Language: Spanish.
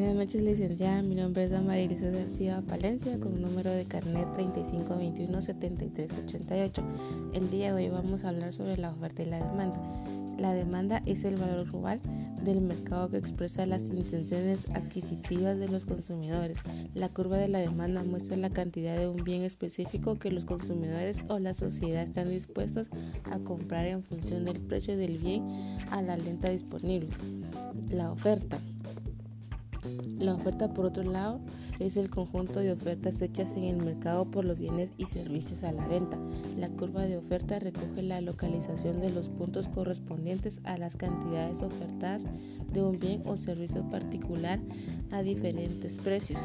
noches, licenciada. Mi nombre es María García Palencia con número de carnet 3521-7388. El día de hoy vamos a hablar sobre la oferta y la demanda. La demanda es el valor global del mercado que expresa las intenciones adquisitivas de los consumidores. La curva de la demanda muestra la cantidad de un bien específico que los consumidores o la sociedad están dispuestos a comprar en función del precio del bien a la lenta disponible. La oferta la oferta, por otro lado, es el conjunto de ofertas hechas en el mercado por los bienes y servicios a la venta. La curva de oferta recoge la localización de los puntos correspondientes a las cantidades ofertadas de un bien o servicio particular a diferentes precios.